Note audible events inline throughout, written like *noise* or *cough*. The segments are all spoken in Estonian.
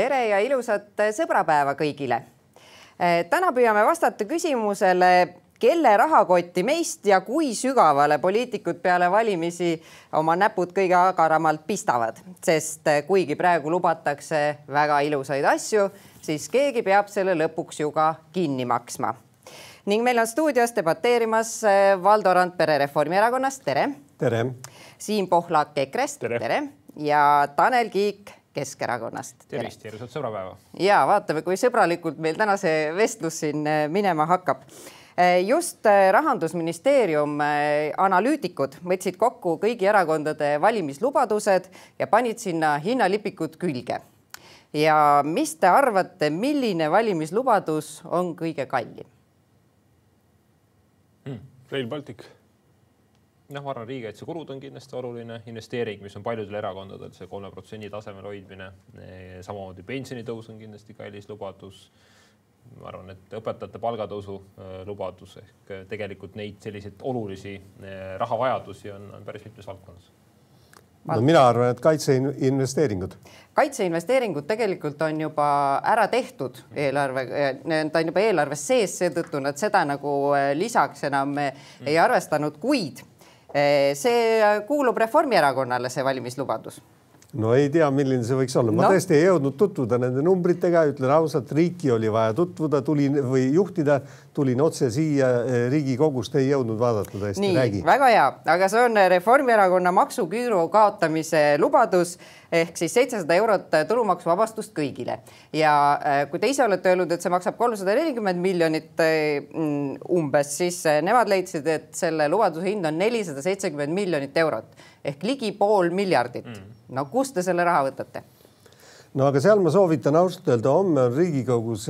tere ja ilusat sõbrapäeva kõigile. täna püüame vastata küsimusele, kelle rahakotti meist ja kui sügavale poliitikud peale valimisi oma näpud kõige agaramalt pistavad, sest kuigi praegu lubatakse väga ilusaid asju, siis keegi peab selle lõpuks ju ka kinni maksma. ning meil on stuudios debateerimas Valdo Randpere Reformierakonnast, tere. tere. Siim Pohlak EKRE-st, tere, tere., ja Tanel Kiik Keskerakonnast. tervist, ilusat sõbrapäeva. ja vaatame, kui sõbralikult meil täna see vestlus siin minema hakkab just rahandusministeerium analüütikud võtsid kokku kõigi erakondade valimislubadused ja panid sinna hinnalipikud külge. ja mis te arvate, milline valimislubadus on kõige kallim hmm,? Rail Baltic. Noh, ma arvan, riigikaitsekulud on kindlasti oluline investeering, mis on paljudel erakondadel see kolme protsendi tasemel hoidmine. samamoodi pensionitõus on kindlasti kallis lubadus ma arvan, et õpetajate palgatõusu äh, lubadus ehk äh, tegelikult neid selliseid olulisi äh, rahavajadusi on, on päris mitmes valdkonnas. no mina arvan, et kaitseinvesteeringud. kaitseinvesteeringud tegelikult on juba ära tehtud eelarve, ta on juba eelarves sees, seetõttu nad seda nagu lisaks enam mm. ei arvestanud, kuid see kuulub Reformierakonnale, see valimislubadus no ei tea, milline see võiks olla, ma no. tõesti ei jõudnud tutvuda nende numbritega, ütlen ausalt, riiki oli vaja tutvuda, tulin või juhtida, tulin otse siia eh, Riigikogust, ei jõudnud vaadata tõesti. nii, väga hea, aga see on Reformierakonna maksuküüru kaotamise lubadus ehk siis seitsesada eurot tulumaksuvabastust kõigile. Ja äh, kui te ise olete öelnud, et see maksab kolmsada nelikümmend miljonit äh, umbes, siis nemad leidsid, et selle lubaduse hind on nelisada seitsekümmend miljonit eurot ehk ligi pool miljardit mm.. no kust te selle raha võtate? no aga seal ma soovitan ausalt öelda, homme on Riigikogus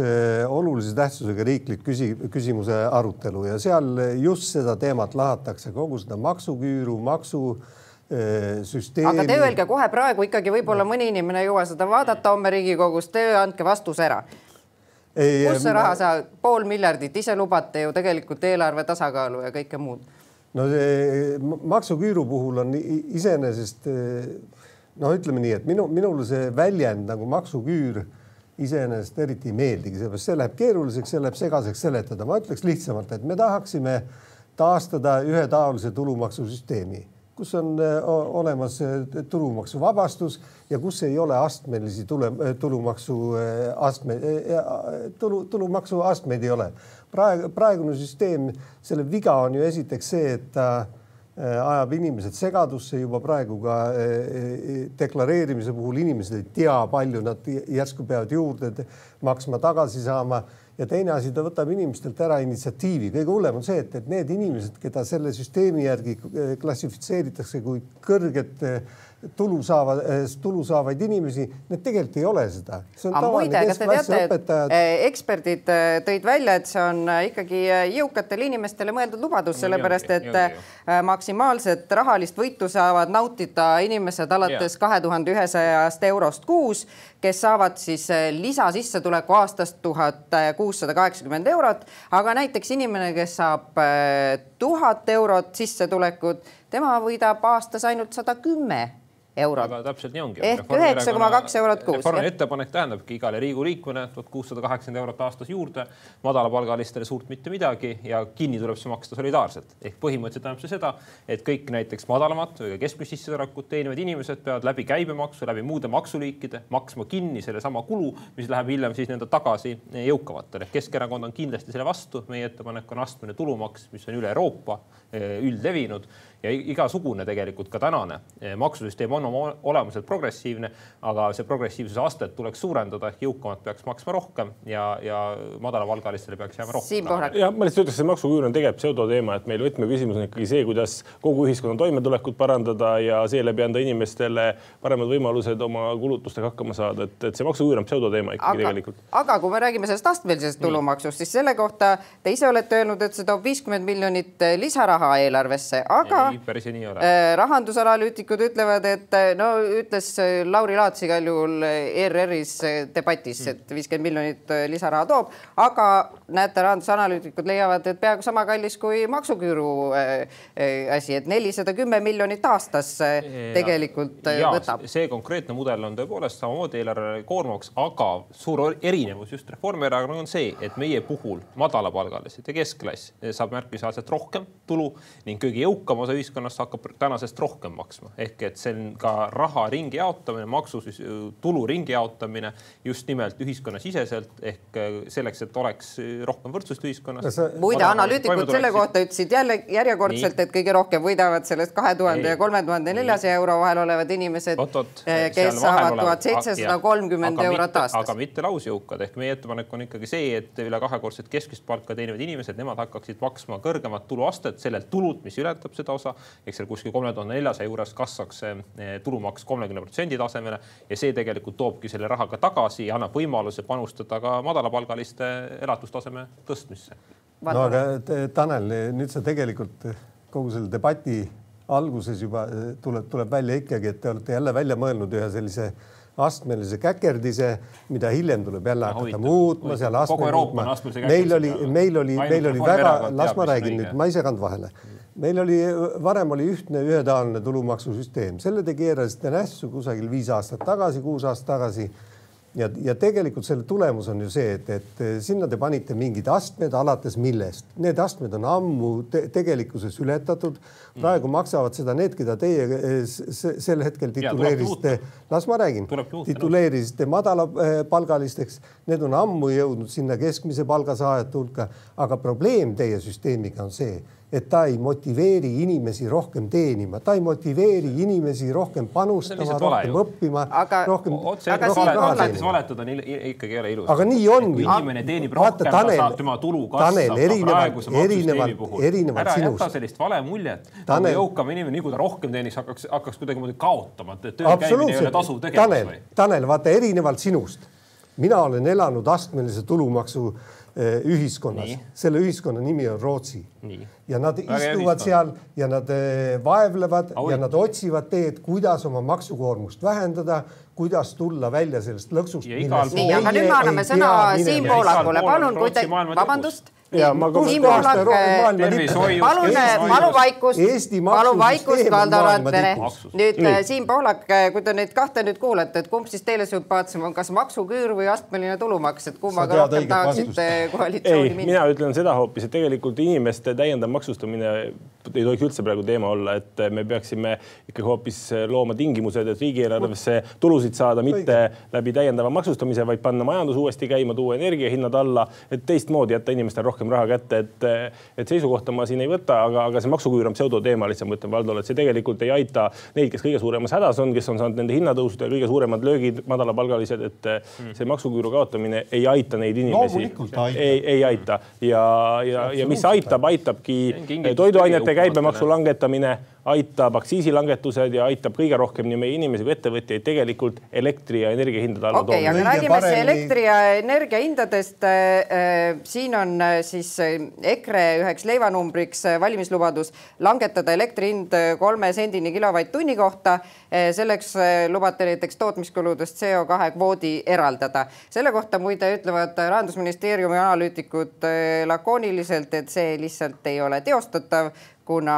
olulise tähtsusega riiklik küsi-, küsimuse arutelu ja seal just seda teemat lahatakse, kogu seda maksuküüru, maksu süsteemi. aga te öelge kohe praegu ikkagi võib-olla mõni inimene ei jõua seda vaadata homme Riigikogus, te andke vastuse ära. kus see raha ma... sa, pool miljardit, ise lubate ju tegelikult eelarve tasakaalu ja kõike muud. No see maksuküüru puhul on iseenesest no ütleme nii, et minu, minule see väljend nagu maksuküür iseenesest eriti ei meeldigi, seepärast see läheb keeruliseks, see läheb segaseks seletada. ma ütleks lihtsamalt, et me tahaksime taastada ühetaolise tulumaksusüsteemi, kus on olemas tulumaksuvabastus ja kus ei ole astmelisi tule, tulumaksu astme, tulu, tulumaksuastmeid ei ole. Praegu, praegune süsteem, selle viga on ju esiteks see, et ta Äh, ajab inimesed segadusse juba praegu ka äh, äh, deklareerimise puhul. Inimesed ei tea, palju nad järsku peavad juurde maksma, tagasi saama ja teine asi, ta võtab inimestelt ära initsiatiivi. kõige hullem on see, et, et need inimesed, keda selle süsteemi järgi klassifitseeritakse kui kõrget tulu saava, tulu saavaid inimesi, need tegelikult ei ole seda. muide, kas te teate, et eh, eksperdid eh, tõid välja, et see on eh, ikkagi jõukatele inimestele mõeldud lubadus, sellepärast et maksimaalset rahalist võitu saavad nautida inimesed alates kahe tuhande ühesajast eurost kuus, kes saavad siis lisasissetuleku aastast tuhat kuussada kaheksakümmend eurot, aga näiteks inimene, kes saab tuhat eurot sissetulekut, tema võidab aastas ainult sada kümme eurot. aga täpselt nii ongi. ehk üheksa koma kaks eurot kuus. Reformi ettepanek tähendabki igale Riigikogu liikmele tuhat kuussada kaheksakümmend eurot aastas juurde, madalapalgalistele suurt mitte midagi ja kinni tuleb see maksta solidaarselt. ehk põhimõtteliselt tähendab see seda, et kõik näiteks madalamat või ka keskmist sissetulekut teenivad inimesed peavad läbi käibemaksu, läbi muude maksuliikide maksma kinni sellesama kulu, mis läheb hiljem siis nii-öelda tagasi jõukamatele. Keskerakond on kindlasti selle vastu, meie ettepanek on astmeline tulumaks, mis on üle Euroopa eh, üldlevinud ja igasugune tegelikult ka tänane eh, maksusüsteem on oma olemuselt progressiivne, aga see progressiivsuse astet tuleks suurendada ehk jõukamad peaks maksma rohkem ja, ja madalapalgalistele peaks jääma rohkem. Ja ma lihtsalt ütleks, et maksuküür on tegelikult pseudoteema, et meil võtmeküsimus on ikkagi see, kuidas kogu ühiskonna toimetulekut parandada ja seeläbi anda inimestele paremad võimalused oma kulutustega hakkama saada, et, et see maksuküür on pseudoteema ikkagi aga, tegelikult. aga kui me räägime sellest astmelisest tulumaksust, siis selle kohta te ise olete öelnud, et see toob viiskümmend miljonit lisaraha eelarvesse, aga päris nii ei ole. rahandusanalüütikud ütlevad, et no ütles Lauri Laats igal juhul ERR-is debatis, et viiskümmend miljonit lisaraha toob, aga näete, rahandusanalüütikud leiavad, et peaaegu sama kallis kui maksuküüru asi, et nelisada kümme miljonit aastas tegelikult ja, võtab. see konkreetne mudel on tõepoolest samamoodi eelarve koormaks, aga suur erinevus just Reformierakonnaga on see, et meie puhul madalapalgalised ja keskklass saab märkimisväärselt rohkem tulu ning kõige jõukam osa ühiskonnast hakkab tänasest rohkem maksma. ehk et see on ka raha ringi jaotamine, maksu, tulu ringi jaotamine just nimelt ühiskonnasiseselt ehk selleks, et oleks rohkem võrdsust ühiskonnas. muide, analüütikud selle kohta ütlesid jälle järjekordselt, et kõige rohkem võidavad sellest kahe tuhande ja kolme tuhande neljasaja euro vahel olevad inimesed, kes saavad tuhat seitsesada kolmkümmend eurot aastas. aga mitte lausjõukad ehk meie ettepanek on ikkagi see, et üle kahekordset keskmist palka teenivad inimesed, nemad hakkaksid maksma kõrgemat tuluastet sellelt tulult, mis ületab seda osa. Eks seal kuskil kolme tuhande neljasaja juures kasvaks eh, tulumaks kolmekümne protsendi tasemele ja see tegelikult toobki selle raha ka tagasi ja annab võimaluse panustada ka madalapalgaliste elatustaseme tõstmisse. no aga Tanel, nüüd sa tegelikult kogu selle debati alguses juba eh, tuleb, tuleb välja ikkagi, et te olete jälle välja mõelnud ühe sellise astmelise käkerdise, mida hiljem tuleb jälle hakata hoitud, muutma, seal astme muutma. meil oli, meil oli, meil oli väga, las ma räägin nüüd, ma ei seganud vahele. Meil oli, varem oli ühtne ühetaoline tulumaksusüsteem, selle te keerasite nässu kusagil viis aastat tagasi, kuus aastat tagasi ja, ja tegelikult selle tulemus on ju see, et, et sinna te panite mingid astmed alates millest. Need astmed on ammu te tegelikkuses ületatud. praegu mm. maksavad seda need, keda teie sel hetkel tituleerisite, las ma räägin, tituleerisite madalapalgalisteks. Need on ammu jõudnud sinna keskmise palga saajate hulka, aga probleem teie süsteemiga on see et ta ei motiveeri inimesi rohkem teenima, ta ei motiveeri inimesi rohkem panustama, rohkem õppima, rohkem. otse otse valetada on ikkagi ei ole ilus. aga nii ongi. inimene teenib rohkem, ta saab, tema tulu kasvab ka praeguse maksusüsteemi puhul. ära jäta sellist vale muljet, nagu jõukam inimene, nii kui ta rohkem teeniks, hakkaks, hakkaks kuidagimoodi kaotama, et töö käimine ei ole tasuv tegevus Tanel, Tanel, vaata erinevalt sinust, mina olen elanud astmelise tulumaksu ühiskonnas. selle ühiskonna nimi on Rootsi. ja nad Väga istuvad seal ja nad eh, vaevlevad Oi. ja nad otsivad teed, kuidas oma maksukoormust vähendada, kuidas tulla välja sellest lõksust. nii, aga nüüd me anname sõna Siim Pohlakule, palun, kui te, vabandust ja ma Siim Pohlak, palun, palun vaikust, palun vaikust, Valdo Randpere. nüüd Nii. Siim Pohlak, kui te neid kahte nüüd kuulate, et kumb siis teile sümpaatsem on, kas maksuküür või astmeline tulumaks, et kummaga rohkem tahaksite *laughs* koalitsiooni minna? mina ütlen seda hoopis, et tegelikult inimeste täiendav maksustamine ei tohiks üldse praegu teema olla, et me peaksime ikkagi hoopis looma tingimused, et riigieelarvesse tulusid saada mitte läbi täiendava maksustamise, vaid panna majandus uuesti käima, tuua energiahinnad alla, et teistmoodi jätta inimestele rohkem raha kätte, et, et seisukohta ma siin ei võta, aga, aga see maksuküür on pseudoteema lihtsalt, ma ütlen Valdole, et see tegelikult ei aita neid, kes kõige suuremas hädas on, kes on saanud nende hinnatõusude kõige suuremad löögid, madalapalgalised, et mm. see maksuküüru kaotamine ei aita neid inimesi. ei, ei aita ja, ja, ja mis aitab, aitabki toiduainete käibemaksu langetamine aitab aktsiisilangetused ja aitab kõige rohkem nii meie inimesi kui ettevõtjaid tegelikult elektri ja energia hindade alla okay, tooma. aga räägime paremini... elektri ja energia hindadest äh,. siin on äh, siis äh, EKRE üheks leivanumbriks äh, valimislubadus langetada elektri hind kolme sendini kilovatt-tunni kohta. selleks lubate näiteks tootmiskuludest CO2 kvoodi eraldada. selle kohta muide ütlevad rahandusministeeriumi analüütikud lakooniliselt, et see lihtsalt ei ole teostatav kuna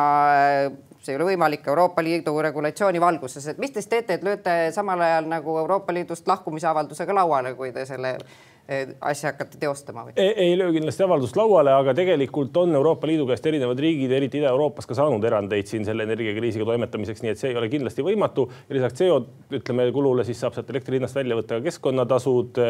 see ei ole võimalik Euroopa Liidu regulatsiooni valguses, et mis te siis teete, et lööte samal ajal nagu Euroopa Liidust lahkumise avaldusega lauale, kui te selle asja hakata teostama või? ei löö kindlasti avaldust lauale, aga tegelikult on Euroopa Liidu käest erinevad riigid, eriti Ida-Euroopas ka saanud erandeid siin selle energiakriisiga toimetamiseks, nii et see ei ole kindlasti võimatu. lisaks CO ütleme kulule, siis saab sealt elektri hinnast välja võtta ka keskkonnatasud,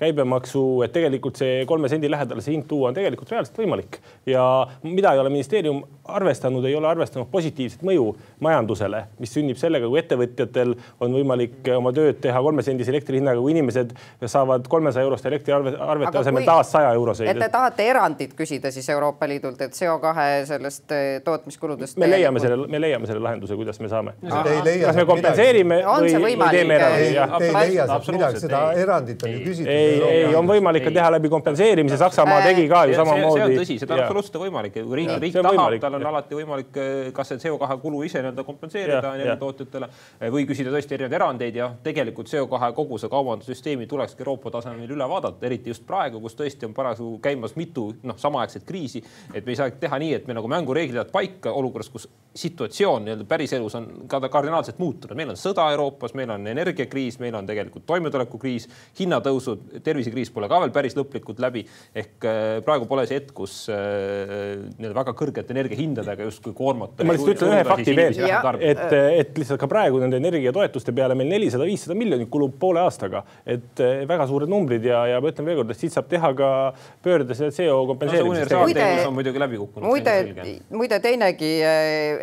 käibemaksu, et tegelikult see kolme sendi lähedale see hind tuua on tegelikult reaalselt võimalik. ja mida ei ole ministeerium arvestanud, ei ole arvestanud positiivset mõju majandusele, mis sünnib sellega, kui ettevõtjatel on võimalik oma tööd teha kolmesendise elektri hinnaga, kui inimesed saavad kolmesaja eurost elektriarvete asemel taas saja euroseid. et te tahate erandit küsida siis Euroopa Liidult, et CO2 sellest eh, tootmiskuludest. me leiame selle, me leiame selle lahenduse, kuidas me saame. kas me kompenseerime või, või teeme erandi? Te ei leia sealt midagi, seda erandit on ju küsitud. ei, ei on võimalik ka teha läbi kompenseerimise, Saksamaa tegi ka ju samamoodi. see on tõsi, seda on absoluutselt võimalik, kui riik, riik tahab, tal on alati võimalik kas see CO2 kulu ise nii-öelda kompenseerida energiatootjatele või küsida tõesti erinevaid erandeid ja tegelikult CO2 kogu see kaubandussüsteemi tulekski Euroopa tasemel üle vaadata, eriti just praegu, kus tõesti on parasjagu käimas mitu noh, samaaegset kriisi. et me ei saa teha nii, et me nagu mängureeglid jäävad paika olukorras, kus situatsioon nii-öelda päriselus on ka kardinaalselt muutunud, meil on sõda Euroopas, meil on energiakriis, meil on tegelikult toimetulekukriis, hinnatõusud, tervisekriis pole ka veel päris lõplikult läbi. ehk äh, praegu pole see hetk, kus äh, nii-öelda väga kõrgete energiahindadega justkui koormata. ma lihtsalt ütlen ühe fakti veel, et, et lihtsalt ka praegu nende energiatoetuste peale meil nelisada, viissada miljonit kulub poole aastaga, et äh, väga suured numbrid ja, ja ma ütlen veelkord, et siit saab teha ka pöörde selle CO kompenseerimisest no,. muide, muide, muide teinegi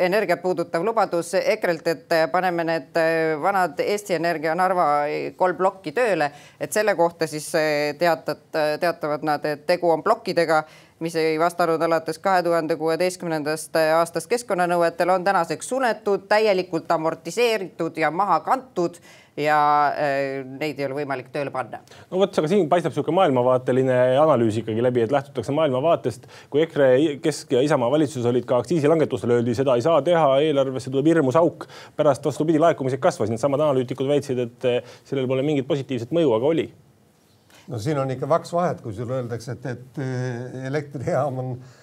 energiat puudutav lubadus EKRE-lt, et paneme need vanad Eesti Energia Narva kolm plokki tööle, et selle kohta siis teatat, teatavad nad, et tegu on plokkidega mis ei vastanud alates kahe tuhande kuueteistkümnendast aastast keskkonnanõuetele, on tänaseks suletud, täielikult amortiseeritud ja maha kantud ja äh, neid ei ole võimalik tööle panna. no vot, aga siin paistab niisugune maailmavaateline analüüs ikkagi läbi, et lähtutakse maailmavaatest. kui EKRE, Kesk ja Isamaa valitsuses olid ka aktsiisilangetustel, öeldi, seda ei saa teha, eelarvesse tuleb hirmus auk. pärast vastupidi, laekumised kasvasid, needsamad analüütikud väitsid, et sellel pole mingit positiivset mõju, aga oli. no siin on ikka vaks vahet, kui sulle öeldakse, et, et elektrijaam on Äh,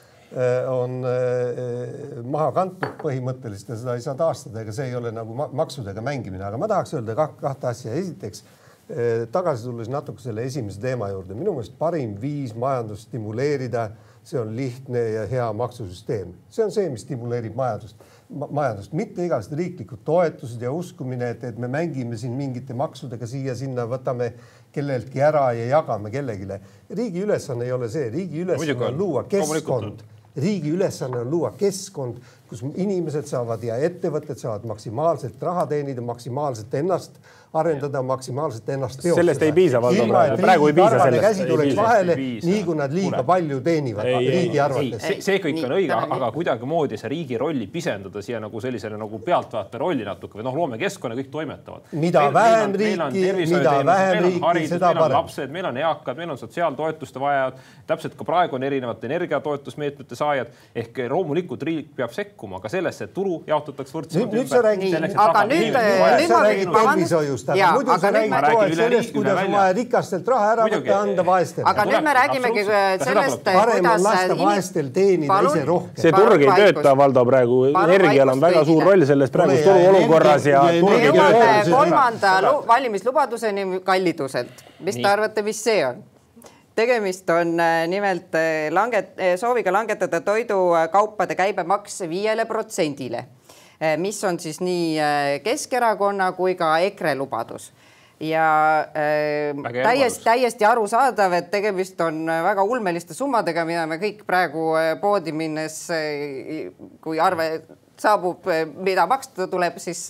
on äh, maha kantud põhimõtteliselt ja seda ei saa taastada, ega see ei ole nagu maksudega mängimine, aga ma tahaks öelda kahte asja. esiteks äh, tagasi tulles natuke selle esimese teema juurde, minu meelest parim viis majandust stimuleerida, see on lihtne ja hea maksusüsteem, see on see, mis stimuleerib majandust. Ma, majandust, mitte igasugused riiklikud toetused ja uskumine, et, et me mängime siin mingite maksudega siia-sinna, võtame kelleltki ära ja jagame kellelegi. riigi ülesanne ei ole see, riigi ülesanne on luua keskkond riigi ülesanne on luua keskkond, kus inimesed saavad ja ettevõtted saavad maksimaalselt raha teenida, maksimaalselt ennast arendada, maksimaalselt ennast teostada. sellest ei piisa, Valdo, praegu ei piisa sellest. käsi tuleks vahele, nii kui nad liiga palju teenivad ei, riigi arvates. see, see kõik on õige, aga kuidagimoodi see riigi rolli pisendada siia nagu sellisele nagu pealtvaataja rolli natuke või noh, loome keskkonna, kõik toimetavad. mida vähem riiki, mida vähem riiki, seda parem. lapsed, meil on eakad, meil on sotsiaaltoetuste vajajad, täpselt ka praegu on erinevate energiatoetusmeetmete saajad ehk loomulikult riik peab sekkuma ka sellesse, et tulu jaotatakse võrdsemalt ümber. nüüd sa räägid, aga nüüd, nüüd ma tervishoiu just, aga muidu sa räägid kogu aeg sellest, kuidas on vaja rikastelt raha ära võtta ja anda vaestele. aga nüüd me räägimegi sellest, parem on lasta vaestel teenida ise rohkem. see turg ei tööta, Valdo, praegu energial on väga suur roll selles praeguses turuolukorras ja ei tööta. kolmanda valimislubaduseni kalliduselt, mis te arvate, mis see on? Tegemist on äh, nimelt äh, langet-, äh, sooviga langetada toidukaupade käibemaks viiele protsendile mis on siis nii Keskerakonna kui ka EKRE lubadus ja äh, täiesti, täiesti arusaadav, et tegemist on väga ulmeliste summadega, mida me kõik praegu poodi minnes, kui arve saabub, mida maksta tuleb, siis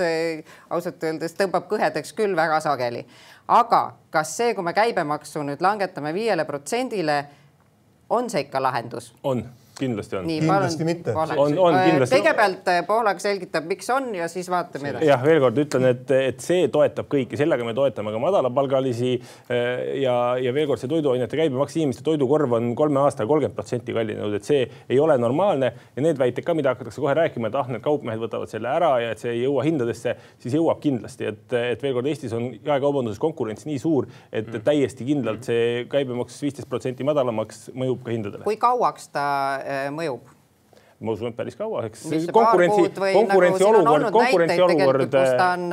ausalt öeldes tõmbab kõhedaks küll väga sageli. Aga kas see, kui me käibemaksu nüüd langetame viiele protsendile, on see ikka lahendus? on kindlasti on. kindlasti mitte. on, on äh, kindlasti. kõigepealt äh, Pohlak selgitab, miks on ja siis vaatame edasi. jah, veel kord ütlen, et, et see toetab kõiki, sellega me toetame ka madalapalgalisi äh, ja, ja veel kord see toiduainete käibemaks, inimeste toidukorv on kolme aastaga kolmkümmend protsenti kallinenud, et see ei ole normaalne ja need väited ka, mida hakatakse kohe rääkima, et ah, need kaupmehed võtavad selle ära ja et see ei jõua hindadesse, siis jõuab kindlasti, et, et veel kord Eestis on jaekaubanduses konkurents nii suur, et mm. täiesti kindlalt see käibemaks viisteist protsenti madalamaks mõjub ka hindadele. kui kauaks ta mõjub ma usun, et päris kaua, eks konkurentsi, konkurentsi nagu olukord, konkurentsi olukord. kus ta on,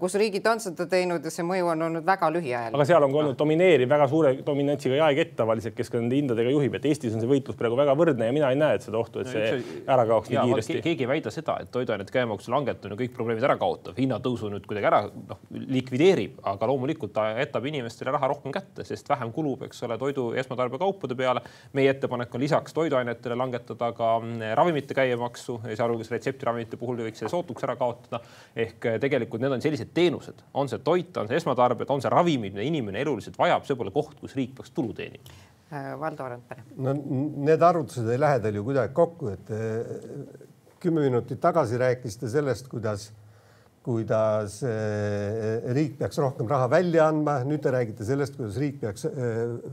kus riigid on seda teinud ja see mõju on olnud väga lühiajaline. aga seal on ka olnud domineeriv, väga suure dominantsiga jaekett tavaliselt, kes ka nende hindadega juhib, et Eestis on see võitlus praegu väga võrdne ja mina ei näe, et seda ohtu, et see ära kaoks nii kiiresti. keegi ei väida seda, et toiduainete käibemaksu langetamine kõik probleemid ära kaotab, hinnatõusu nüüd kuidagi ära noh, likvideerib, aga loomulikult ta jätab inimestele raha rohkem kätte, sest vähem kulub, eks ole, toidu esmatarbekaupade peale. meie ettepanek on lisaks toiduainetele langetada ka ravimite käibemaksu, sealhulgas retseptiravimite puhul võiks selle sootuks ära kaotada. ehk eh, tegelikult need on sellised teenused, on see toit, on see esmatarbed, on see ravimid, mida inimene eluliselt vajab, see pole koht, kus riik peaks tulu teenima. Äh, Valdo Randpere. no need arvutused ei lähe teil ju kuidagi kokku, et eh, kümme minutit tagasi rääkisite sellest, kuidas kuidas eh, riik peaks rohkem raha välja andma, nüüd te räägite sellest, kuidas riik peaks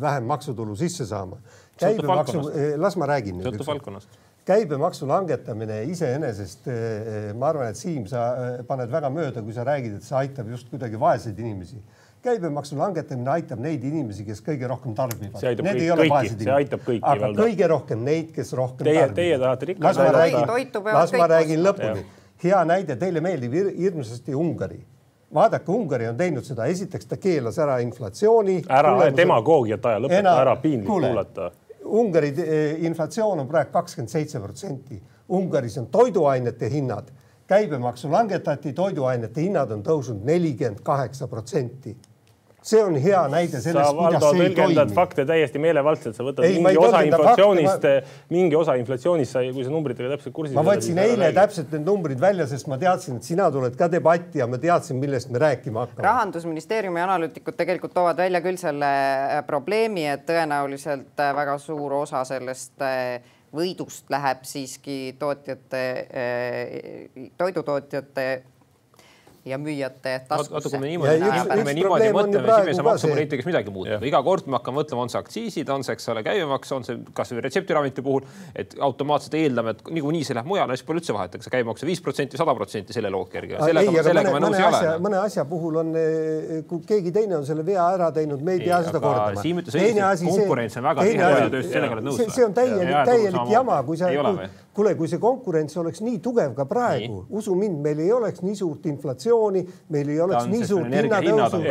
vähem maksutulu sisse saama. käibemaksu, las ma räägin nüüd. sõltub valdkonnast käibemaksu langetamine iseenesest, ma arvan, et Siim, sa paned väga mööda, kui sa räägid, et see aitab just kuidagi vaeseid inimesi käibemaksu langetamine aitab neid inimesi, kes kõige rohkem tarbivad. see aitab kõiki, see aitab kõiki. aga valda. kõige rohkem neid, kes rohkem teie, tarbivad. Teie tahate rikkaks näidata. las ma räägin lõpuni. hea näide, teile meeldib hirmsasti Ungari vaadake, Ungari on teinud seda, esiteks ta keelas ära inflatsiooni. ära tulemusel... demagoogiat aja, lõpeta ära, piinlik kuulata. Ungari eh, inflatsioon on praegu kakskümmend seitse protsenti. Ungaris on toiduainete hinnad käibemaksu langetati, toiduainete hinnad on tõusnud nelikümmend kaheksa protsenti see on hea näide sellest, kuidas see ei toimi. fakte täiesti meelevaldselt, sa võtad ei, mingi osa inflatsioonist ma..., mingi osa inflatsioonist sai, kui sa numbritega täpselt kursis. ma võtsin eile täpselt need numbrid välja, sest ma teadsin, et sina tuled ka debatti ja ma teadsin, millest me rääkima hakkame. rahandusministeeriumi analüütikud tegelikult toovad välja küll selle äh, probleemi, et tõenäoliselt äh, väga suur osa sellest äh, võidust läheb siiski tootjate, toidutootjate ja müüjate taskusse. kui me niimoodi, kui me niimoodi mõtleme, siis me ei saa maksupoliitikas midagi muuta. iga kord me hakkame mõtlema, on see aktsiisid, on see, eks ole, käibemaks, on see kasvõi retseptiravimite puhul, et automaatselt eeldame, et niikuinii see läheb mujale, siis pole üldse vahet, ega see käibemaks on viis protsenti, sada protsenti selle loogika järgi. sellega, sellega ma nõus ei ole. mõne asja puhul on, eh, kui keegi teine on selle vea ära teinud, me ei pea seda kordama. Siim ütles õigesti, konkurents on väga tihe toidutööstus, sellega oled nõus. see on täielik, täielik jama, kui sa, kuule, kui see konkurents oleks nii tugev ka praegu, usu mind, meil ei oleks nii suurt inflatsiooni, meil ei oleks nii suurt hinnatõusu.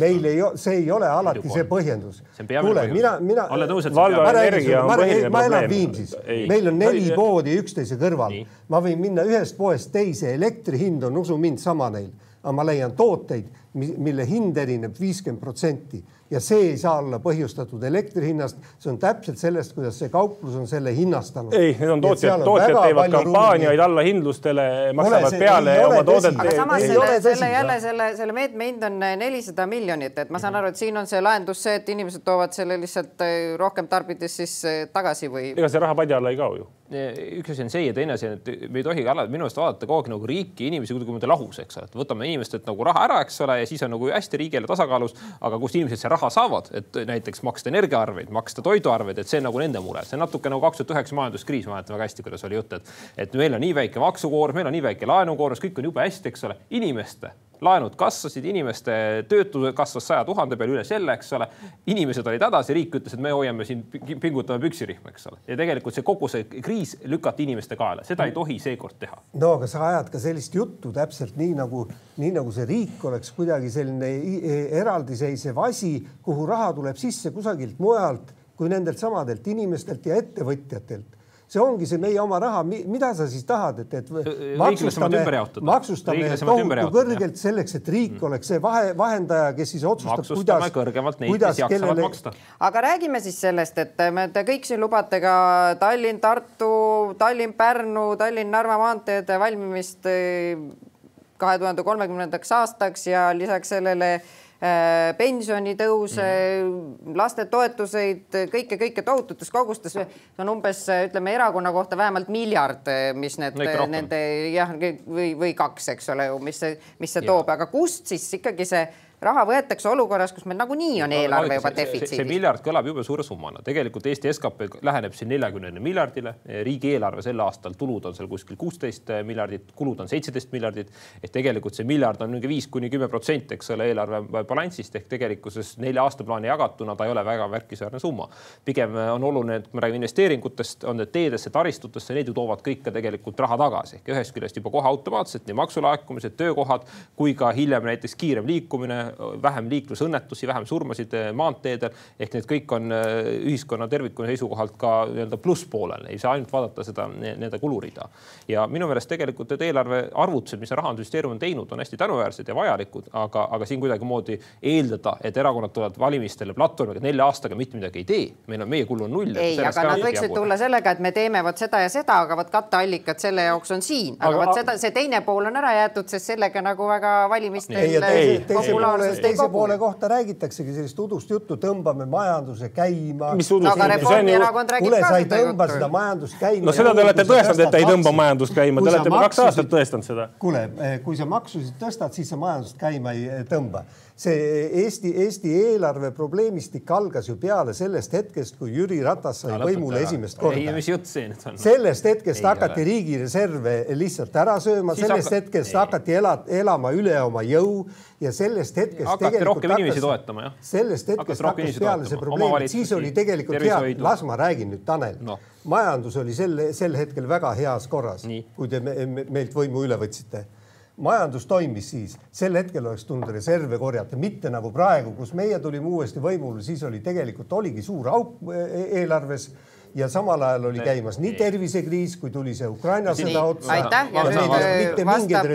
meil ei, see ei ole alati see põhjendus. kuule, mina, mina. Valdo energia on põhiline probleem. ma elan Viimsis, meil on neli poodi üksteise kõrval, ma võin minna ühest poest teise, elektri hind on, usu mind, sama neil, aga ma leian tooteid, mille hind erineb viiskümmend protsenti ja see ei saa olla põhjustatud elektri hinnast, see on täpselt sellest, kuidas see kauplus on selle hinnastanud. ei, need on tootjad, tootjad teevad kampaaniaid allahindlustele, maksavad see, peale oma toodet. aga samas selle, selle jälle selle, selle meetme hind on nelisada miljonit, et ma saan aru, et siin on see lahendus see, et inimesed toovad selle lihtsalt eh, rohkem tarbides siis eh, tagasi või? ega see raha padja alla ei kao ju üks asi on see ja teine asi on, et me ei tohi minu meelest vaadata kogu aeg nagu riiki, inimesi kuidagi niimoodi lahus, eks ole, et võtame inimestelt nagu raha ära, eks ole, ja siis on nagu hästi riigieelarve tasakaalus, aga kust inimesed see raha saavad, et näiteks maksta energiaarveid, maksta toiduarveid, et see on nagu nende mure, see on natuke nagu kaks tuhat üheksa majanduskriis, ma mäletan väga hästi, kuidas oli jutt, et, et meil on nii väike maksukoormus, meil on nii väike laenukoormus, kõik on jube hästi, eks ole, inimeste laenud kasvasid, inimeste töötus kasvas saja tuhande peale üle selle, eks ole. inimesed olid hädas ja riik ütles, et me hoiame siin, pingutame püksirihma, eks ole. ja tegelikult see kogu see kriis lükati inimeste kaela, seda ei tohi seekord teha. no aga sa ajad ka sellist juttu täpselt nii nagu, nii nagu see riik oleks kuidagi selline e, eraldiseisev asi, kuhu raha tuleb sisse kusagilt mujalt kui nendelt samadelt inimestelt ja ettevõtjatelt see ongi see meie oma raha, mida sa siis tahad, et, et maksustame, maksustame tohutu kõrgelt selleks, et riik mm. oleks see vahe, vahendaja, kes siis otsustab, kuidas, jaksavad kellele... maksta. aga räägime siis sellest, et me, te kõik siin lubate ka Tallinn, Tartu, Tallinn, Pärnu, Tallinn-Narva maanteede valmimist eh, kahe tuhande kolmekümnendaks aastaks ja lisaks sellele Äh, pensionitõuse mm., lastetoetuseid, kõike, kõike tohututes kogustes. see on umbes, ütleme erakonna kohta vähemalt miljard, mis need nende jah, või, või kaks, eks ole ju, mis see, mis see toob, aga kust siis ikkagi see raha võetakse olukorras, kus meil nagunii on eelarve juba defitsiidis. see miljard kõlab jube suure summana, tegelikult Eesti skp läheneb siin neljakümnele miljardile, riigieelarve sel aastal tulud on seal kuskil kuusteist miljardit, kulud on seitseteist miljardit. ehk tegelikult see miljard on mingi viis kuni kümme protsenti, eks ole, eelarve balansist ehk tegelikkuses nelja aastaplaani jagatuna ta ei ole väga märkimisväärne summa. pigem on oluline, et kui me räägime investeeringutest, on need teedesse, taristutesse, need ju toovad kõik ka tegelikult raha tagasi ehk ühest küljest juba kohe automaatselt nii maksulaekumised, töökohad kui ka hiljem näiteks kiirem liikumine vähem liiklusõnnetusi, vähem surmasid eh, maanteedel. ehk need kõik on eh, ühiskonna tervikuna seisukohalt ka nii-öelda plusspoolel, ei saa ainult vaadata seda nii-öelda kulurida. ja minu meelest tegelikult need eelarve arvutused, mis rahandusministeerium on teinud, on hästi tänuväärsed ja vajalikud, aga, aga siin kuidagimoodi eeldada, et erakonnad tulevad valimistele platvormiga nelja aastaga mitte midagi ei tee, meil on, meie kulu on null. ei, aga nad võiksid tulla sellega, et me teeme vot seda ja seda, aga vot katteallikad selle jaoks on siin, aga, aga vot seda, see teine pool on ära jäetud, sest sellega nagu väga valimistel populaarne populaarsust teise kogu. poole kohta räägitaksegi sellist udust juttu, tõmbame majanduse käima. mis udust no, juttu, see on ju. kuule, sa ei tõmba seda majandust käima. no seda te olete tõestanud, et te ei tõmba majandust käima, te olete kaks aastat tõestanud seda. kuule, eh, kui sa maksusid tõstad, siis sa majandust käima ei eh, tõmba see Eesti, Eesti eelarve probleemistik algas ju peale sellest hetkest, kui Jüri Ratas sai võimule esimest korda. ei, mis jutt see nüüd on? sellest hetkest ei hakati ole. riigireserve lihtsalt ära sööma, sellest hakka... hetkest ei. hakati ela, elama üle oma jõu ja sellest hetkest hakati rohkem inimesi toetama, jah. sellest hetkest hakkas peale see probleem, siis oli tegelikult hea, las ma räägin nüüd, Tanel no. majandus oli sel, sel hetkel väga heas korras, kui te me, me, meilt võimu üle võtsite majandus toimis siis, sel hetkel oleks tulnud reserve korjata, mitte nagu praegu, kus meie tulime uuesti võimule, siis oli tegelikult oligi suur auk e-, eelarves ja samal ajal oli käimas nii tervisekriis, kui tuli see Ukraina sõda otsa. aitäh ja nüüd vastab,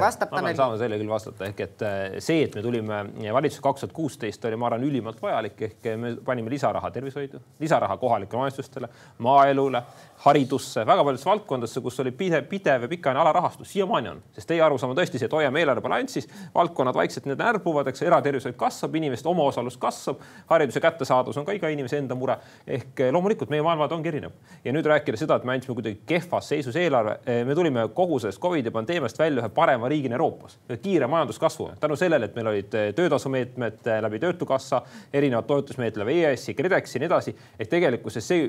vastab Tanel. saame selle küll vastata, ehk et äh, see, et me tulime valitsusse kaks tuhat kuusteist, oli, ma arvan, ülimalt vajalik, ehk me panime lisaraha tervishoidu, lisaraha kohalikele omavalitsustele, maaelule, haridusse, väga paljudesse valdkondadesse, kus oli pidev, pidev ja pikaajaline alarahastus, siiamaani on, sest teie arusaam on tõesti see, et hoiame eelarve balansis, valdkonnad vaikselt need närbuvad, eks eratervishoid kasvab, inimeste omaosalus kasvab, hariduse kättesaadavus on ka iga inimese enda mure. ehk loomulikult meie maailmad ongi erinev ja nüüd rääkida seda, et me andsime kuidagi kehvas seisus eelarve, eh, me tulime kogu sellest Covidi pandeemiast välja ühe parema riigina Euroopas, kiire majanduskasvu tänu sellele, et meil olid eh, töötasumeetmed eh, läbi Töötukassa, erinevad toetusmeetmed läbi EAS-i, KredExi ja nii edasi. ehk tegelikkuses see,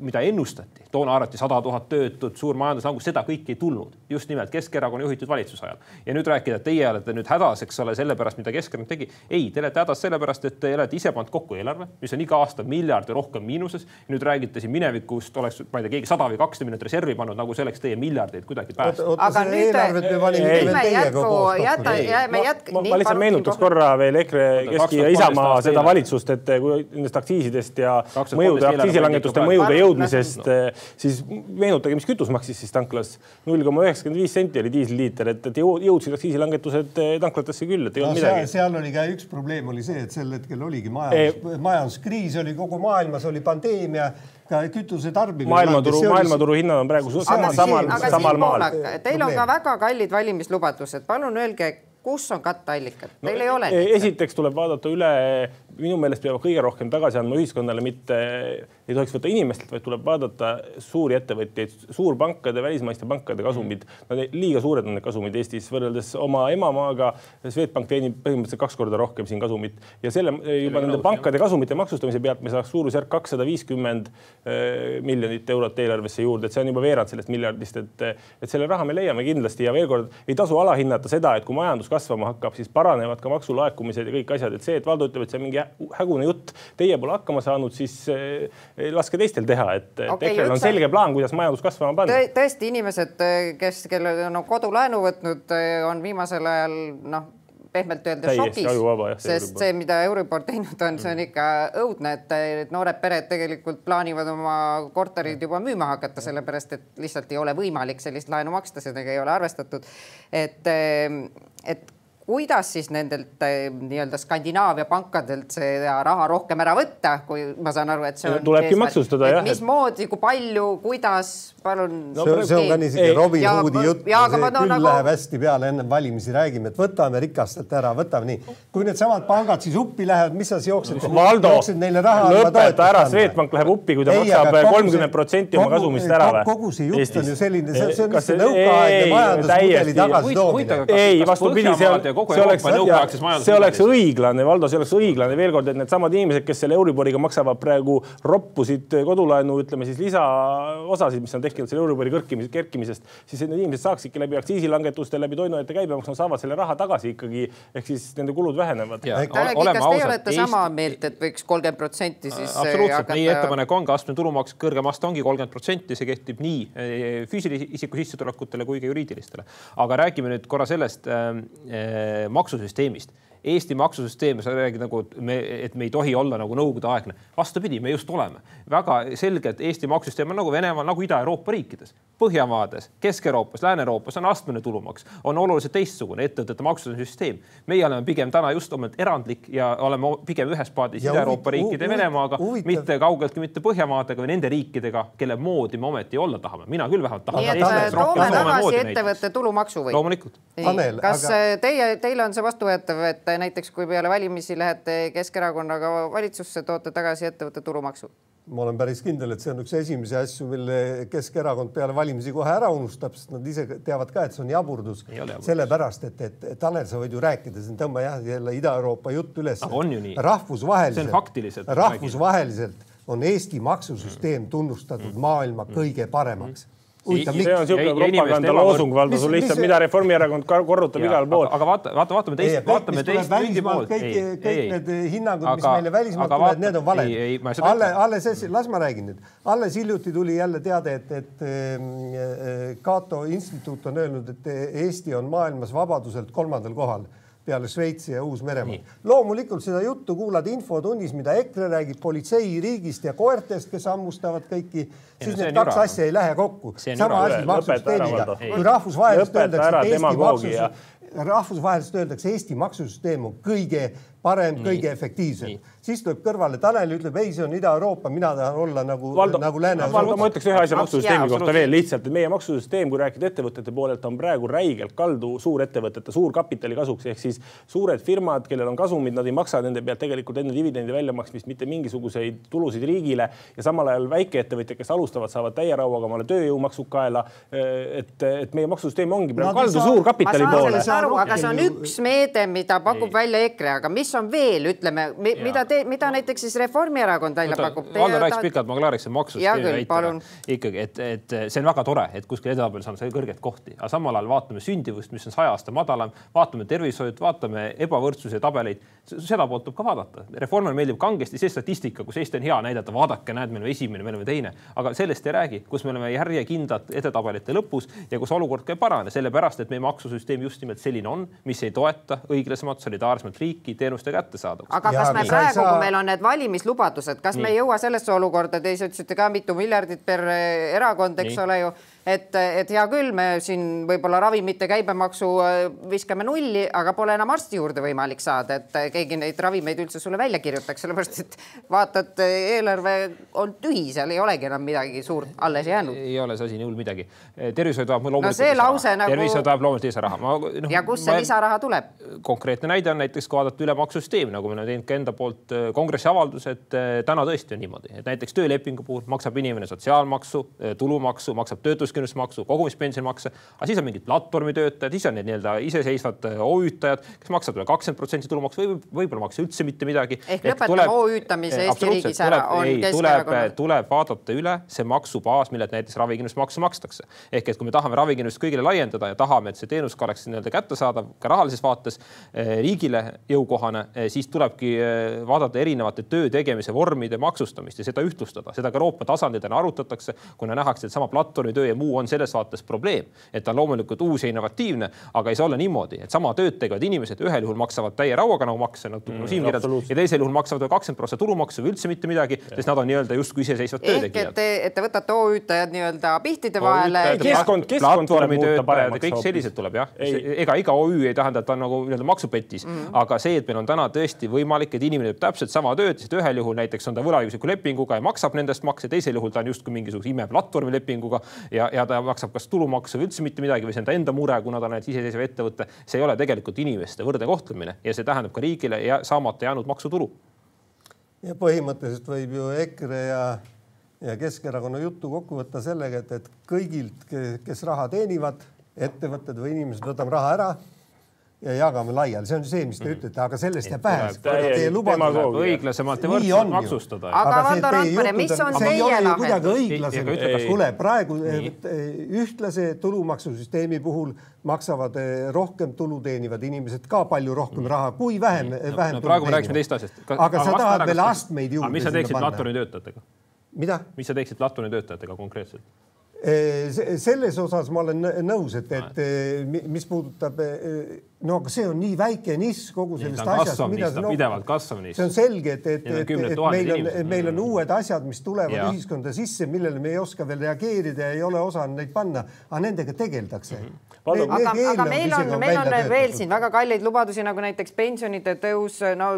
mida ennustati toona arvati sada tuhat töötut, suur majanduslangus, seda kõike ei tulnud. just nimelt Keskerakonna juhitud valitsuse ajal. ja nüüd rääkida, et teie olete nüüd hädas, eks ole, sellepärast, mida Keskerakond tegi. ei, te olete hädas sellepärast, et te olete ise pannud kokku eelarve, mis on iga aasta miljard ja rohkem miinuses. nüüd räägite siin minevikust, oleks, ma ei tea, keegi sada või kakssada miljonit reservi pannud, nagu see oleks teie miljardeid kuidagi päästnud. aga nüüd me jätku, jäta, jääme jätk-. ma lihtsalt meenutaks korra veel EKRE, Keski ja Isamaa seda valitsust, et kui nendest aktsiisidest ja mõjude, aktsiisilangetuste mõjude jõudmisest siis meenutage, mis kütus maksis siis tanklas. null koma üheksakümmend viis senti oli diisliiter, et, et jõudsid aktsiisilangetused eh, tanklatesse küll, et ei olnud no, midagi. seal oli ka üks probleem oli see, et sel hetkel oligi majandus e, majanduskriis oli kogu maailmas oli pandeemia ka kütuse tarbimine. maailmaturu, maailmaturu hinnad on praegu samal, samal, samal maal. Teil on ka väga kallid valimislubadused, palun öelge kus on katteallikad no,, teil ei ole? E, esiteks tuleb vaadata üle minu meelest peab kõige rohkem tagasi andma ühiskonnale, mitte ei tohiks võtta inimestelt, vaid tuleb vaadata suuri ettevõtjaid, suurpankade, välismaiste pankade kasumid. Nad liiga suured on need kasumid Eestis võrreldes oma emamaaga. Swedbank teenib põhimõtteliselt kaks korda rohkem siin kasumit. Ja selle juba nende pankade kasumite maksustamise pealt me saaks suurusjärk kakssada viiskümmend eh, miljonit eurot eelarvesse juurde, et see on juba veerand sellest miljardist, et, et selle raha me leiame kindlasti. Ja veel kord ei tasu alahinnata seda, et kui majandus kasvama hakkab, siis paranevad ka maksulaekumised ja kõik asjad, et see, et Valdo ütleb, et see on mingi hägune jutt, teie pole hakkama saanud, siis eh, laske teistel teha, et okay, EKRE-l on selge plaan, kuidas majandus kasvama panna. tõesti, inimesed, kes, kellel on no, kodulaenu võtnud, eh, on viimasel ajal noh pehmelt öeldes šokis, sest see, mida Euribor teinud on, see on mm. ikka õudne, et noored pered tegelikult plaanivad oma korterid juba müüma hakata, sellepärast et lihtsalt ei ole võimalik sellist laenu maksta, sellega ei ole arvestatud. et, eh, et kuidas siis nendelt eh, nii-öelda Skandinaavia pankadelt seda raha rohkem ära võtta, kui ma saan aru, et see on. tulebki maksustada jah. mismoodi, kui palju, kuidas, palun no,. see, see on ka niisugune Robin Hoodi jutt, see küll nagu... läheb hästi peale ennem valimisi, räägime, et võtame rikastelt ära, võtame nii. kui needsamad pangad siis uppi lähevad, mis sa siis jooksed? Valdo, lõpeta ära, Swedbank läheb uppi, kui ta Ei, maksab kolmkümmend protsenti oma kasumist ära või? kogu see jutt on ju selline, see on niisugune nõukaaegne majandusmudeli tagasitoomine. ei, vastupidi, see on kogu see Euroopa nõukaegses majanduses. see oleks õiglane, Valdo, see oleks õiglane veel kord, et needsamad inimesed, kes selle Euriboriga maksavad praegu roppusid kodulaenu, ütleme siis lisaosasid, mis on tekkinud selle Euribori kõrkimis, kerkimisest, siis need inimesed saaksidki läbi aktsiisilangetuste, läbi toiduainete käibemaksu, nad saavad selle raha tagasi ikkagi, ehk siis nende kulud vähenevad. kas teie olete sama meelt, et võiks kolmkümmend protsenti siis äh, absoluutselt hakata..., meie ettepanek ongi astmeline tulumaks, kõrgem aste ongi kolmkümmend protsenti, see kehtib nii äh, füüsilise isiku sissetulekutele kui ka juriidilistele. aga räägime nüüd korra sellest äh, maksusüsteemist Eesti maksusüsteem, sa räägid nagu, me, et me ei tohi olla nagu nõukogudeaegne. vastupidi, me just oleme. väga selgelt Eesti maksusüsteem on nagu Venemaal, nagu Ida-Euroopa riikides. Põhjamaades, Kesk-Euroopas, Lääne-Euroopas on astmeline tulumaks, on oluliselt teistsugune ettevõtete maksustamise süsteem. meie oleme pigem täna just omalt erandlik ja oleme pigem ühes paadis Ida-Euroopa riikide ja Venemaaga, mitte kaugeltki mitte Põhjamaadega või nende riikidega, kelle moodi me ometi olla tahame. mina küll vähemalt tahan. nii et toome tagasi ettevõtte tulumaksu või? loomulikult. kas aga... teie, teile on see vastuvõetav, et näiteks kui peale valimisi lähete Keskerakonnaga valitsusse, toote tagasi ettevõtte tulumaksu? ma olen päris kindel, et see on üks esimesi asju, mille Keskerakond peale valimisi kohe ära unustab, sest nad ise teavad ka, et see on jaburdus. sellepärast, et, et Tanel, sa võid ju rääkida, siin tõmba jah jälle Ida-Euroopa jutt üles. rahvusvaheliselt, rahvusvaheliselt on Eesti maksusüsteem tunnustatud maailma kõige paremaks huvitav, miks? see on niisugune propagandaloosung, Valdo, sul lihtsalt, mida Reformierakond korrutab igal pool. aga vaata, vaata, vaatame teist, vaatame teist pildi poolt. kõik, kõik need hinnangud, mis meile välismaalt tulevad, need on valed. alles, alles, las ma räägin nüüd. alles hiljuti tuli jälle teade, et, et ehm, eh, Cato instituut on öelnud, et Eesti on maailmas vabaduselt kolmandal kohal peale Šveitsi ja Uus-Meremaa. loomulikult seda juttu kuulad infotunnis, mida EKRE räägib politseiriigist ja koertest, kes hammustavad kõiki, siis need kaks asja ei lähe kokku. sama asi maksusüsteemiga. kui rahvusvaheliselt öeldakse, et Eesti maksus, rahvusvaheliselt öeldakse, Eesti maksusüsteem on kõige parem, kõige efektiivsem. siis tuleb kõrvale Tanel, ütleb ei, see on Ida-Euroopa, mina tahan olla nagu, nagu Lääne-Euroopa. ma ütleks ühe asja maksusüsteemi kohta veel lihtsalt, et meie maksusüsteem, kui rääkida ettevõtete poolelt, on praegu räigelt kaldu suurettevõtete, suurkapitali kasuks, ehk siis suured firmad, kellel on kasumid, nad ei maksa nende pealt tegelikult enne dividendi väljamaksmist mitte mingisuguseid tulusid riigile ja samal ajal väikeettevõtjad, kes alustavad, saavad täie rauaga omale tööjõumaksud kaela. et, et meie maksusüsteem ongi praegu kaldu suurkapitali poole. aga see on üks meede, mida pakub välja EKRE, aga mis mis on veel, ütleme, mida te, mida näiteks siis Reformierakond välja pakub? Valdo rääkis tahad... pikalt, ma klaariksin väitega. ikkagi, et, et see on väga tore, et kuskil edetabelis on see kõrgeid kohti, aga samal ajal vaatame sündivust, mis on saja aasta madalam, vaatame tervishoidu, vaatame ebavõrdsuse tabeleid, seda poolt tuleb ka vaadata. Reformile meeldib kangesti see statistika, kus Eesti on hea näidata, vaadake, näed, me oleme esimene, me oleme teine, aga sellest ei räägi, kus me oleme järjekindlad edetabelite lõpus ja kus olukord ka ei parane, sellepärast et meie maksusüsteem just nimelt selline on, mis ei toeta õiglasemat, solidaarsemat riiki, teenust teenuste kättesaadavust. aga kas ja, me praegu saa..., kui meil on need valimislubadused, kas Nii. me ei jõua sellesse olukorda, te ise ütlesite ka mitu miljardit per erakond, eks Nii. ole ju et, et hea küll, me siin võib-olla ravimite käibemaksu äh, viskame nulli, aga pole enam arsti juurde võimalik saada, et äh, keegi neid ravimeid üldse sulle välja kirjutaks, sellepärast et vaatad, eelarve on tühi, seal ei olegi enam midagi suurt alles jäänud. ei ole see asi nii hull midagi. tervishoid vajab loomulikult no see lause nagu. tervishoid vajab loomulikult lisaraha. No, ja kust see ma... lisaraha tuleb? konkreetne näide on näiteks, kui vaadata üle maksusüsteem, nagu me oleme teinud ka enda poolt äh, kongressi avalduse, et täna tõesti on niimoodi, et näiteks töölepingu puhul maksab inimene sotsiaalmaksu, tulumaksu, maksab töötus töötuskindlustusmaksu, kogumispensionimakse, aga siis on mingid platvormitöötajad, siis on need nii-öelda iseseisvad äh, OÜ-tajad, kes maksavad üle kakskümmend protsenti tulumaksu või võib-olla maksa üldse mitte midagi. ehk lõpetame OÜ-tamise Eesti riigis ära, on Keskerakonnal. tuleb vaadata üle see maksubaas, millelt näiteks ravikindlustusmaksu makstakse. ehk et kui me tahame ravikindlustust kõigile laiendada ja tahame, et see teenus ka oleks nii-öelda kättesaadav ka rahalises vaates eh, riigile jõukohane siis tulebki vaadata erinevate töö tegemise vormide maksustamist ja seda ühtlustada, seda ka Euroopa tasandil täna arutatakse, kuna nähakse, et sama platvormitöö ja muu on selles vaates probleem, et ta on loomulikult uus ja innovatiivne, aga ei saa olla niimoodi, et sama tööd tegevad inimesed ühel juhul maksavad täie rauaga nagu makse, nagu mm, Siim kirjeldas, ja teisel juhul maksavad kakskümmend protsenti tulumaksu või üldse mitte midagi, sest nad on nii-öelda justkui iseseisvad töötegijad. ehk et te, et te võtate OÜ-tajad nii-öelda pihtide vahele. keskkond, keskkond tuleb muuta paremaks. kõik sellised tuleb jah, ega iga OÜ ei tähenda, et ta on nagu nii-öelda maksupetis mm, -hmm. aga see, et meil on täna tõesti võimalik, et inimene teeb täpselt sama tööd, sest ühel juhul näiteks on ta võlaõigusliku lepinguga ja maksab nendest makse, teisel juhul ta on justkui mingisuguse imeplatvormi lepinguga ja, ja ta maksab kas tulumaksu või üldse mitte midagi või see on ta enda mure, kuna ta on näiteks iseseisev ettevõte. see ei ole tegelikult inimeste võrdne kohtlemine ja see tähendab ka riigile ja saamata jäänud maksutulu. ja põhimõtteliselt võib ju EKRE ja, ja Keskerakonna juttu kokku võtta sellega, et, et kõigilt, kes raha teenivad, ettevõtted või inimesed, võtame raha ära ja jagame laiali, see on see, mis te mhm. ütlete, aga sellest jääb väheks. Õiglasemalt ja võrdselt maksustada. aga Valdo Randpere, mis on teie lahendus? õiglasem, kuule praegu ühtlase tulumaksusüsteemi puhul maksavad eh, rohkem tulu teenivad inimesed ka palju rohkem raha kui vähem, vähem. No, praegu me rääkisime teist asjast. aga sa tahad veel astmeid juurde. mis sa teeksid platvormitöötajatega? mida? mis sa teeksid platvormitöötajatega konkreetselt? Selles osas ma olen nõus, et, et mis puudutab, no aga see on nii väike nišš kogu sellest asjast. No, pidevalt kasvav nišš. see on selge, et, et, et, et meil on, meil on uued asjad, mis tulevad ja. ühiskonda sisse, millele me ei oska veel reageerida ja ei ole osanud neid panna, aga nendega tegeldakse mm. -hmm. Need, aga, aga meil on, meil on veel siin väga kalleid lubadusi, nagu näiteks pensionide tõus, no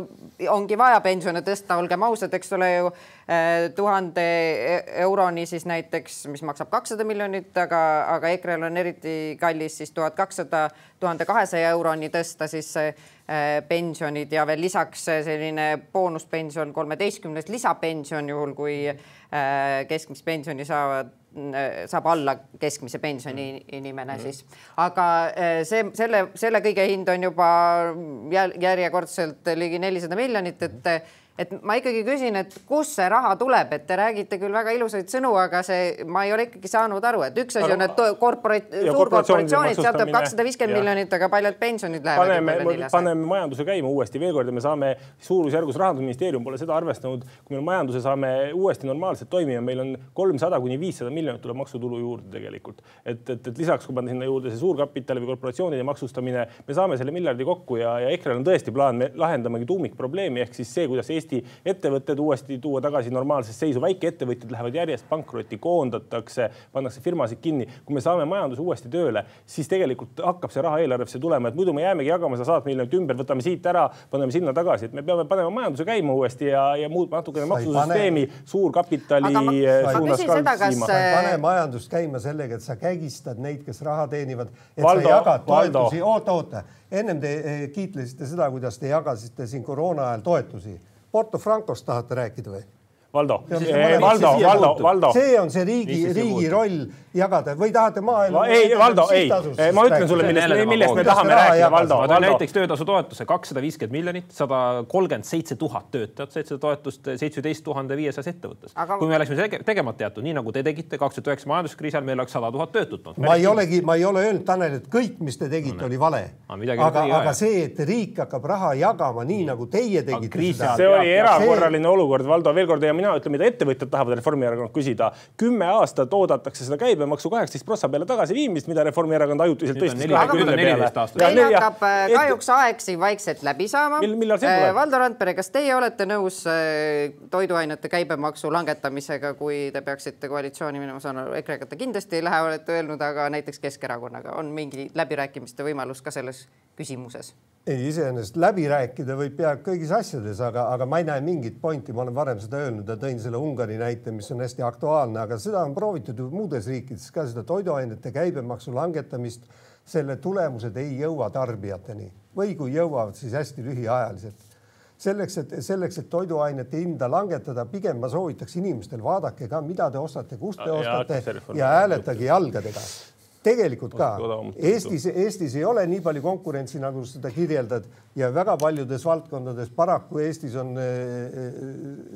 ongi vaja pensione tõsta, olgem ausad, eks ole ju Äh, tuhande e-, euroni siis näiteks, mis maksab kakssada miljonit, aga, aga EKRE-l on eriti kallis siis tuhat kakssada, tuhande kahesaja euroni tõsta siis pensionid ja veel lisaks selline boonuspension, kolmeteistkümnes lisapension, juhul kui keskmist pensioni saavad saab alla keskmise pensioni inimene siis, aga see, selle, selle kõige hind on juba järjekordselt ligi nelisada miljonit, et et ma ikkagi küsin, et kust see raha tuleb, et te räägite küll väga ilusaid sõnu, aga see, ma ei ole ikkagi saanud aru, et üks asi on, et korporat-, suurkorporatsioonid, sealt tuleb kakssada viiskümmend miljonit, aga paljud pensionid lähevad. paneme, paneme majanduse käima uuesti. Veel kord ja me saame suurusjärgus, rahandusministeerium pole seda arvestanud, kui me majanduse saame uuesti normaalselt toimima, meil on kolmsada kuni viissada miljonit tuleb maksutulu juurde tegelikult. et, et, et lisaks, kui panna sinna juurde see suurkapitali või korporatsioonide maksustamine, me saame selle miljardi kokku ja, ja EKRE-l on tõesti plaan, me lahendamegi tuumikprobleemi ehk siis see, kuidas Eesti Eesti ettevõtted uuesti tuua tagasi normaalsesse seisu, väikeettevõtjad lähevad järjest pankrotti, koondatakse, pannakse firmasid kinni. kui me saame majanduse uuesti tööle, siis tegelikult hakkab see raha eelarvesse tulema, et muidu me jäämegi jagama seda sadat miljonit ümber, võtame siit ära, paneme sinna tagasi, et me peame panema majanduse käima uuesti ja, ja muutma natukene maksusüsteemi suurkapitali suunas ka viima. pane majandust käima sellega, et sa kägistad neid, kes raha teenivad, et Valdo, sa jagad toetusi, oota, oota, ennem te eh, kiitlesite seda, kuidas te jagasite siin koroona ajal toetusi Porto Francost tahate rääkida või? Valdo, Valdo, Valdo, Valdo. see on see riigi, riigi roll jagada või tahate maaelu? ei, Valdo, ei, ma ütlen sulle, millest, millest me tahame rääkida, Valdo. ma toon näiteks töötasutoetuse kakssada viiskümmend miljonit, sada kolmkümmend seitse tuhat töötajat said seda toetust seitsmeteist tuhande viiesajas ettevõttes Aga.... kui me oleksime tegemata jätnud, nii nagu te tegite kaks tuhat üheksa majanduskriisi ajal, meil oleks sada tuhat töötut olnud. ma ei olegi, ma ei ole öelnud, Tanel, et kõik, mis te tegite no,, oli vale. aga, aga see, et riik hakkab raha jagama nii nagu teie tegite. see oli erakorraline olukord, Valdo, veel kord ja mina ütlen, mida ettevõtjad tahavad Reformierakonnalt küsida. kümme aastat oodatakse seda käibemaksu kaheksateist prossa peale tagasiviimist, mida Reformierakond ajutiselt tõstis kahekümne peale. meil hakkab äh, kahjuks aeg siin vaikselt läbi saama. millal see tuleb? Äh, Valdo Randpere, kas teie olete nõus äh, toiduainete käibemaksu langetamisega, kui te peaksite koalitsiooni minema, saan aru, EKRE-ga te kindlasti ei lähe, olete öelnud, aga näiteks Keskerakonnaga on mingi läbirääkimiste võimalus ka selles küsimuses? Ei, iseenesest läbi rääkida võib peaaegu kõigis asjades, aga, aga ma ei näe mingit pointi, ma olen varem seda öelnud ja tõin selle Ungari näite, mis on hästi aktuaalne, aga seda on proovitud ju muudes riikides ka seda toiduainete käibemaksu langetamist. selle tulemused ei jõua tarbijateni või kui jõuavad, siis hästi lühiajaliselt. selleks, et selleks, et toiduainete hinda langetada, pigem ma soovitaks inimestel vaadake ka, mida te ostate, kust te ostate ja, ja hääletage jalgadega tegelikult ka. Eestis, Eestis ei ole nii palju konkurentsi, nagu seda kirjeldad ja väga paljudes valdkondades paraku Eestis on eh, eh,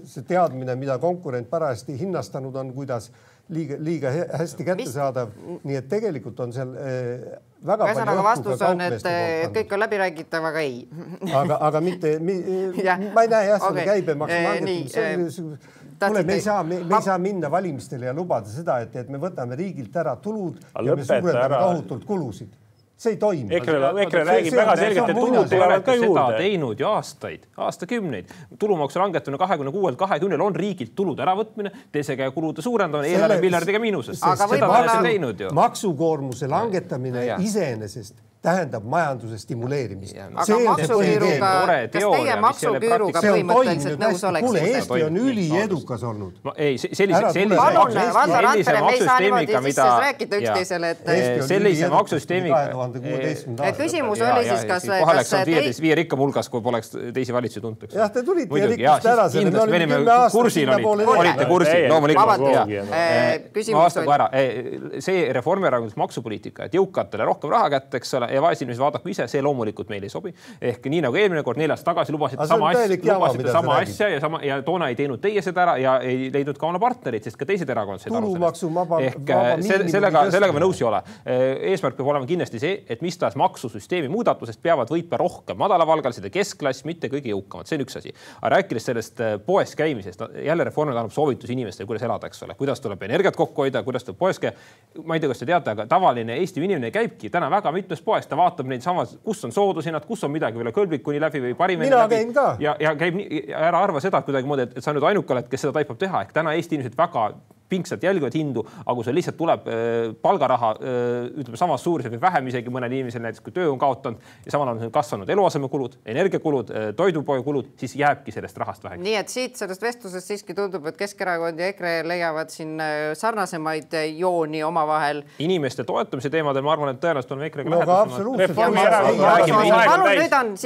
see teadmine, mida konkurent parajasti hinnastanud on, kuidas liiga, liiga hästi kättesaadav. nii et tegelikult on seal eh, väga ühesõnaga vastus on, et kõik on läbiräägitav, aga ei. aga, aga mitte mi, *laughs* ma ei näe jah okay. seda käibemaksu langetamist kuule, me ei saa, me, me ei saa minna valimistele ja lubada seda, et, et me võtame riigilt ära tulud ja me suurendame tohutult kulusid see ei toimi. EKRE, EKRE räägib väga selgelt, et tulud tulevad ka juurde. teinud ju aastaid, aastakümneid. tulumaksu langetamine kahekümne kuuelt kahekümnele on riigilt tulude äravõtmine, teise käe kulude suurendamine, eelarve miljardiga miinuses. seda te olete teinud ju. maksukoormuse langetamine iseenesest tähendab majanduse stimuleerimist. kuule, Eesti on üliedukas olnud. ei, sellise, sellise, sellise maksusüsteemiga, mida. rääkida üksteisele, et. sellise maksusüsteemiga. küsimus oli siis, kas. kohe oleks olnud viieteist, viie rikkam hulgas, kui poleks teisi valitsusi tuntud. jah, te tulite ja rikkusite ära selle. kindlasti, me olime kursil, olite kursil, loomulikult. ma vastan kohe ära, see Reformierakondlik maksupoliitika, et jõukatele rohkem raha kätte, eks ole ja vaesinimesi vaadaku ise, see loomulikult meile ei sobi. ehk nii nagu eelmine kord, neli aastat tagasi lubasite sama asja, lubasite sama asja ja sama ja toona ei teinud teie seda ära ja ei leidnud ka oma partnerid, sest ka teised erakonnad said aru sellest. ehk äh, selle, sellega, sellega me nõus ei ole. Äh, eesmärk peab olema kindlasti see, et mis tahes maksusüsteemi muudatusest peavad võitma rohkem madalapalgalised ja keskklass, mitte kõige jõukamad, see on üks asi. aga rääkides sellest äh, poes käimisest jälle Reformierakond annab soovitusi inimestele, kuidas elada, eks ole, kuidas tuleb energiat kokku hoida, kuidas tuleb poes käia. ma ei tea, kas te teate, aga tavaline Eesti inimene käibki täna väga mitmes poes, ta vaatab neid samas, kus on soodushinnad, kus on midagi üle kõlblikuni läbi või parimini mina läbi. käin ka. ja, ja käib nii, ära arva seda, et kuidagimoodi, et sa nüüd ainuke oled, kes seda taipab teha, ehk täna Eesti inimesed väga pingsalt jälgivad hindu, aga kui sul lihtsalt tuleb palgaraha, ütleme samas suuruses või vähem isegi mõnel inimesel näiteks, kui töö on kaotanud ja samal ajal on kasvanud eluasemekulud, energiakulud, toidupoekulud, siis jääbki sellest rahast väheks. nii et siit sellest vestlusest siiski tundub, et Keskerakond ja EKRE leiavad siin sarnasemaid jooni omavahel. inimeste toetamise teemadel ma arvan, et tõenäoliselt on EKRE-ga no, lähedasemad.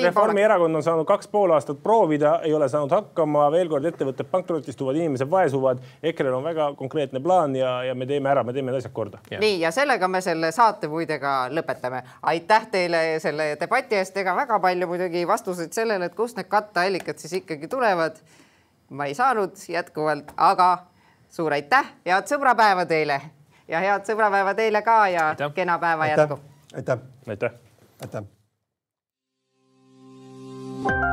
Reformierakond on saanud kaks pool aastat proovida, ei ole saanud hakkama, veel kord ettevõtted pankrotistuvad, inimesed vaesuvad. EKRE-l on väga konkreetne konkreetne plaan ja, ja me teeme ära, me teeme need asjad korda. nii ja sellega me selle saate muide ka lõpetame. aitäh teile selle debati eest, ega väga palju muidugi vastuseid sellele, et kust need katteallikad siis ikkagi tulevad. ma ei saanud jätkuvalt, aga suur aitäh, head sõbrapäeva teile ja head sõbrapäeva teile ka ja aitäh. kena päeva aitäh. jätku. aitäh. aitäh. aitäh. aitäh.